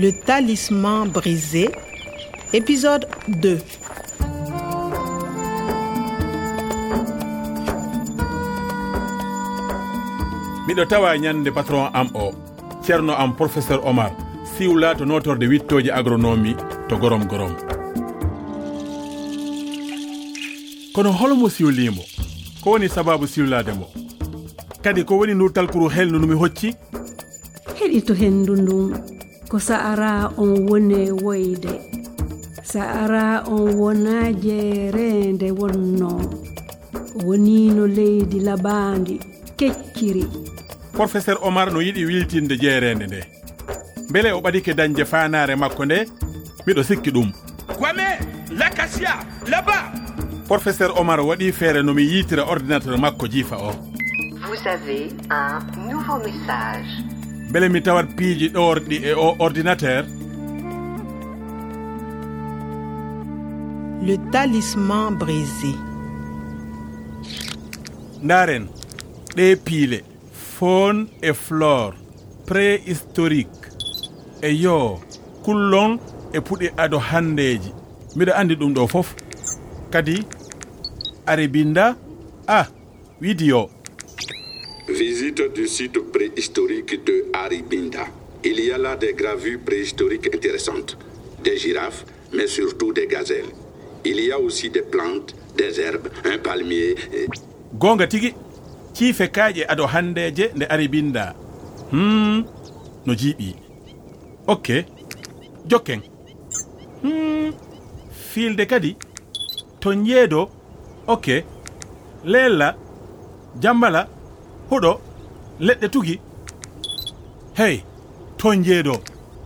Le talisman brisé, épisode 2. miɗo tawa ñande patron am o. Ceerno am professeur omar. Siwla to notorde wittoji agronomie to gorom gorom. Kono holmo siwlimo ko woni sababu siwlade mo? Kadi ko woni nurtalkuru helnu numi hocci? Heɗito hendu ndun ko sa ara on woni woyde sa ara on wona jeerende wonno. Wonino leydi labandi kecciri. Professeur omar no yiɗi wiltinde jeerende nde. Beele o ɓadike dañde fanare makko nde miɗo sikki ɗum. Kwame lakasia laba! Professeur omar waɗi feere nomi yitira ordinateur makko jiifa o. Vous avez un nouveau message. beele mi tawat piiji ɗorɗi e o ordinateur. Le talisman brisé. Ndaren ɗe piile faune e flore préhistorique e yo kullon e puɗi ado handeji mbiɗa andi ɗum ɗo fof. Kadi aribinda a ah, widio. visite du site préhistorique de Aribinda. Il y a là des gravures préhistoriques intéressantes, des girafes, mais surtout des gazelles. Il y a aussi des plantes, des herbes, un palmier. Et... gonga tigi ciife kaaƴe ado handeje nde aribinda hmm no jiiɓi ok jokken hmm fiilde kadi ton yeedo ok leella jambala huɗo leɗɗe tugi. Hey ton jeedo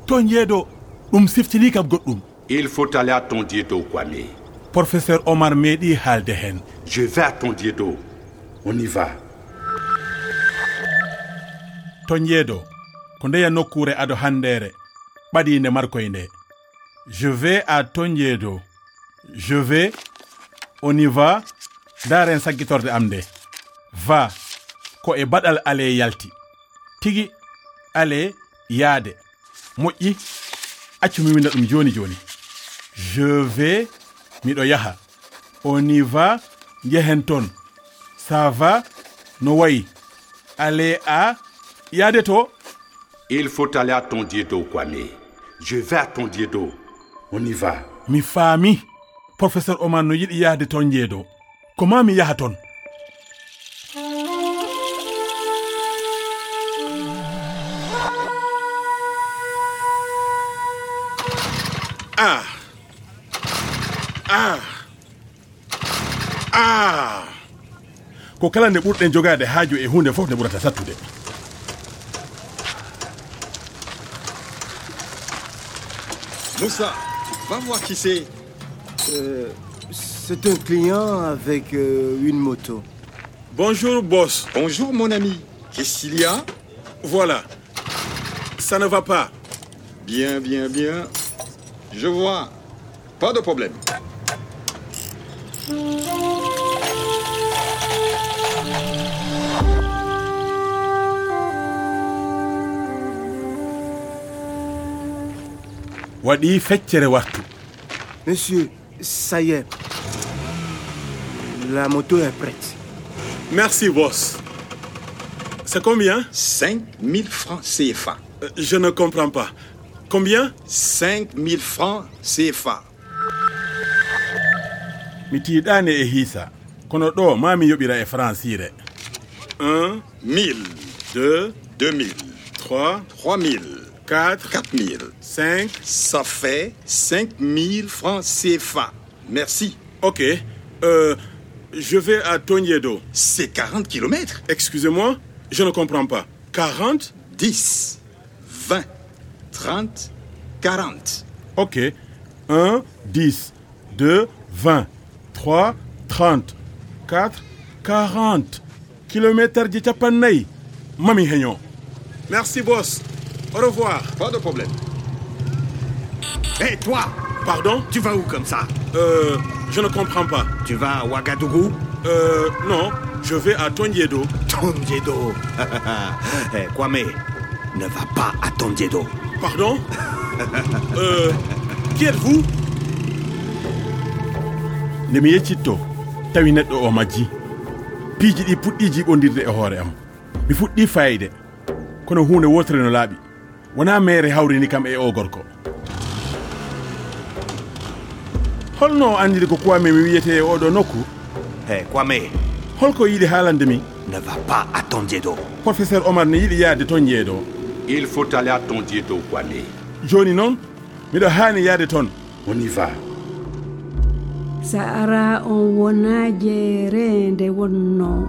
ton jeedo ɗum siftini kam goɗɗum. Il faut aller à ton dieto kwame. Professeur omar meeɗi haalde hen. Je vais à ton dieto on y va. Ton jeedo ko ndeya nokkure ado handere ɓaɗinde markoye nde je vais à ton jeeɗo je vais on y va daren saggitorde am nde. Va. ko e baɗal ale yalti. Tigi ale yaade. Moƴƴi. Accu mi winda ɗum joni joni je vais miɗo yaha. On y va jehen toon ça va no wayi. Ale a yaade to. Il faut aller à ton dieu dow kwame. Je vais à ton dieu on y va. Mi faami. Professeur oman no yiɗi yahde toon jeedo ko ma mi yaha toon ah ah ah ko kala nde ɓurɗen jogade haaju e hunde fof nde ɓurata sattude Moussa, va voir qui c'est. Euh, c'est un client avec euh, une moto. Bonjour, boss. Bonjour, mon ami. Qu'est-ce qu'il y a Voilà. Ça ne va pas. Bien, bien, bien. Je vois. Pas de problème. waɗi feccere wattu monsieur ça y est. La moto est prête. Merci boss. C'est combien? 5000 francs CFA euh, je ne comprends pas. Combien 5000 francs CFA. mi tiiɗani e hiisa kono ɗo ma mi yoɓira e francire 1 1000 2 2000 3 3000 4 4000 5 ça fait 5000 francs CFA. Merci. OK. Euh, je vais à Tognedo. C'est 40 kilomètres. Excusez-moi, je ne comprends pas. 40 10 20 30, 40. Ok. 1, 10, 2, 20, 3, 30, 4, 40. Kilomètre de Chapanay. Mami heño Merci, boss. Au revoir. Pas de problème. Hé, hey, toi Pardon Tu vas où comme ça Euh, je ne comprends pas. Tu vas à Ouagadougou Euh, non. Je vais à Tondiedo. Tondiedo eh, Kwame, ne va pas à Tondiedo. Pardon Euh. Qui êtes-vous nde mi yeccitto tawi neɗɗo o majji. Piiji ɗi puɗɗi jiɓodirde e hoore am. Mi fuɗɗi fayde. Kono hunde wotere no laaɓi. Wona mere hawrini kam e o gorko holno andiri ko kwame mi wiyete e oɗo nokku. E kwame. Holko yiɗi haalande mi. Ne va pas attendieɗo professeur omar ne yiɗi yaade toon jeeɗo il faut aller à ton dieu dow kwame. Joni noon miɗo hani yaade toon on y va. Sa ara on wona jeerende wonno.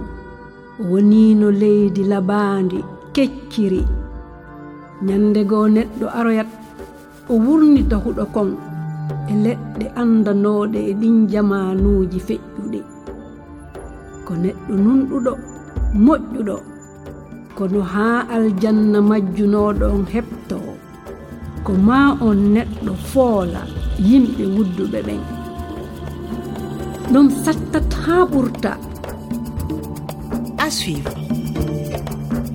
Wonino leydi labandi kecciri. Ñande goo neɗɗo aroyat o wurnita huɗo kon. E leɗɗe andanoɗe e ɗin jamanuji feƴƴuɗi ko neɗɗo nunɗuɗo moƴƴuɗo. kono haa aljanna majjunoɗon heɓto ko ma on neɗɗo foola yimɓe wudduɓe ɓen. Ɗum sattat haa ɓurta. À suivre.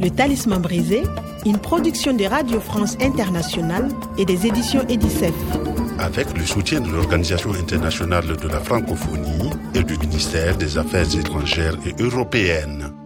Le talisman brisé une production de radio france internationale et des éditions edicef. Avec le soutien de l'organisation internationale de la francophonie et du ministère des affaires étrangères et européennes.